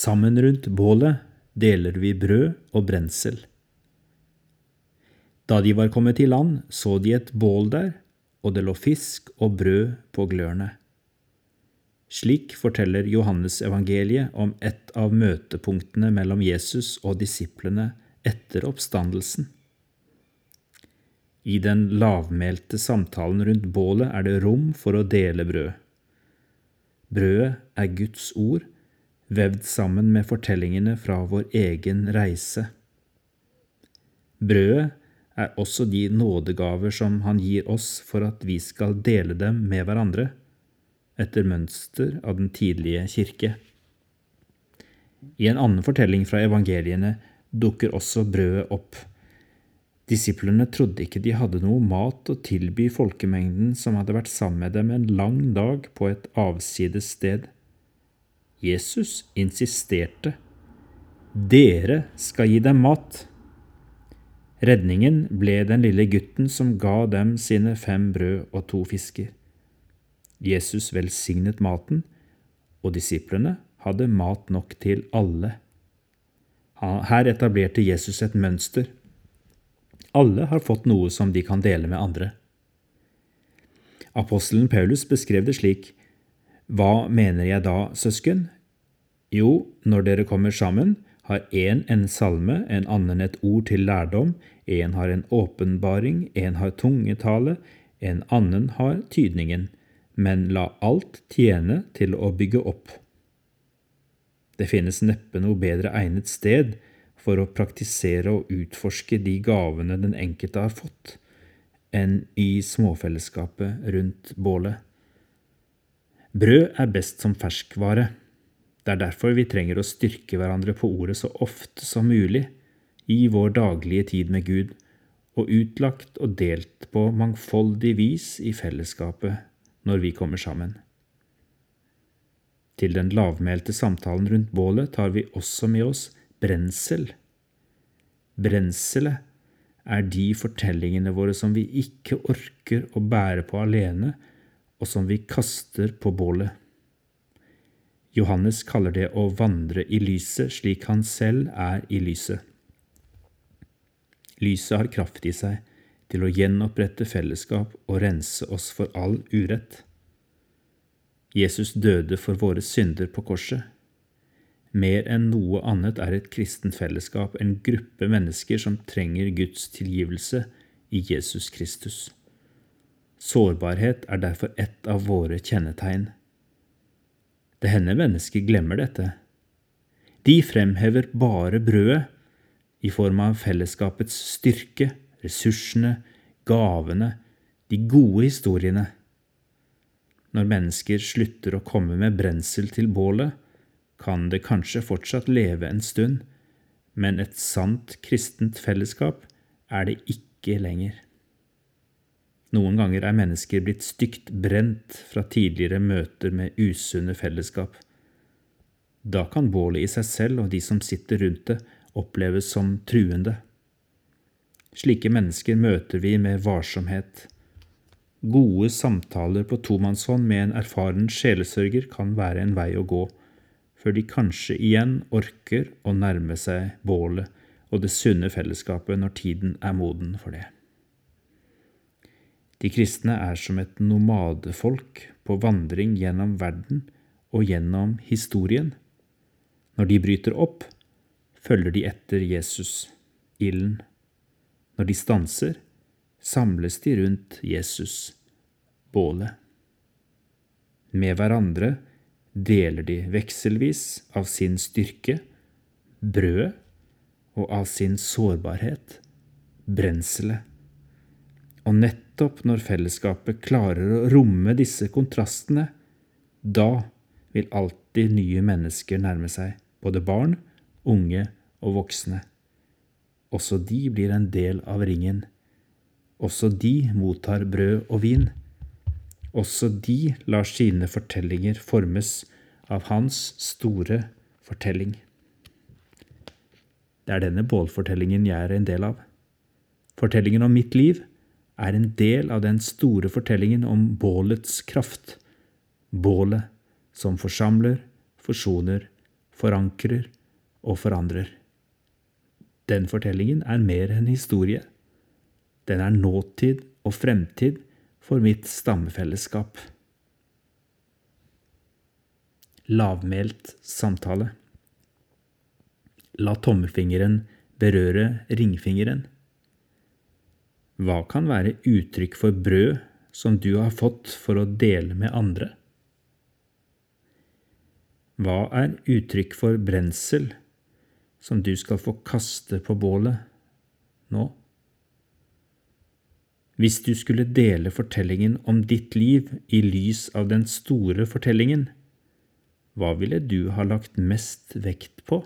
Sammen rundt bålet deler vi brød og brensel. Da de var kommet i land, så de et bål der, og det lå fisk og brød på glørne. Slik forteller Johannes evangeliet om et av møtepunktene mellom Jesus og disiplene etter oppstandelsen. I den lavmælte samtalen rundt bålet er det rom for å dele brød. Brødet er Guds ord, vevd sammen med fortellingene fra vår egen reise. Brødet er også de nådegaver som Han gir oss for at vi skal dele dem med hverandre, etter mønster av den tidlige kirke. I en annen fortelling fra evangeliene dukker også brødet opp. Disiplene trodde ikke de hadde noe mat å tilby folkemengden som hadde vært sammen med dem en lang dag på et avsides sted. Jesus insisterte. Dere skal gi dem mat. Redningen ble den lille gutten som ga dem sine fem brød og to fisker. Jesus velsignet maten, og disiplene hadde mat nok til alle. Her etablerte Jesus et mønster. Alle har fått noe som de kan dele med andre. Apostelen Paulus beskrev det slik. Hva mener jeg da, søsken? Jo, når dere kommer sammen, har én en salme, en annen et ord til lærdom, en har en åpenbaring, en har tungetale, en annen har tydningen, men la alt tjene til å bygge opp. Det finnes neppe noe bedre egnet sted for å praktisere og utforske de gavene den enkelte har fått, enn i småfellesskapet rundt bålet. Brød er best som ferskvare. Det er derfor vi trenger å styrke hverandre på ordet så ofte som mulig i vår daglige tid med Gud, og utlagt og delt på mangfoldig vis i fellesskapet når vi kommer sammen. Til den lavmælte samtalen rundt bålet tar vi også med oss brensel. Brenselet er de fortellingene våre som vi ikke orker å bære på alene, og som vi kaster på bålet. Johannes kaller det å vandre i lyset slik han selv er i lyset. Lyset har kraft i seg til å gjenopprette fellesskap og rense oss for all urett. Jesus døde for våre synder på korset. Mer enn noe annet er et kristent fellesskap en gruppe mennesker som trenger Guds tilgivelse i Jesus Kristus. Sårbarhet er derfor et av våre kjennetegn. Det hender mennesker glemmer dette. De fremhever bare brødet i form av fellesskapets styrke, ressursene, gavene, de gode historiene. Når mennesker slutter å komme med brensel til bålet, kan det kanskje fortsatt leve en stund, men et sant kristent fellesskap er det ikke lenger. Noen ganger er mennesker blitt stygt brent fra tidligere møter med usunne fellesskap. Da kan bålet i seg selv og de som sitter rundt det, oppleves som truende. Slike mennesker møter vi med varsomhet Gode samtaler på tomannshånd med en erfaren sjelesørger kan være en vei å gå, før de kanskje igjen orker å nærme seg bålet og det sunne fellesskapet når tiden er moden for det. De kristne er som et nomadefolk på vandring gjennom verden og gjennom historien. Når de bryter opp, følger de etter Jesus, ilden. Når de stanser, samles de rundt Jesus, bålet. Med hverandre deler de vekselvis av sin styrke, brødet, og av sin sårbarhet, brenselet. Og nettopp når fellesskapet klarer å romme disse kontrastene, da vil alltid nye mennesker nærme seg, både barn, unge og voksne. Også de blir en del av ringen også de mottar brød og vin. Også de lar sine fortellinger formes av hans store fortelling. Det er denne bålfortellingen jeg er en del av. Fortellingen om mitt liv er en del av den store fortellingen om bålets kraft. Bålet som forsamler, forsoner, forankrer og forandrer. Den fortellingen er mer enn historie. Den er nåtid og fremtid for mitt stammefellesskap. Lavmælt samtale. La tommelfingeren berøre ringfingeren. Hva kan være uttrykk for brød som du har fått for å dele med andre? Hva er uttrykk for brensel som du skal få kaste på bålet nå? Hvis du skulle dele fortellingen om ditt liv i lys av den store fortellingen, hva ville du ha lagt mest vekt på?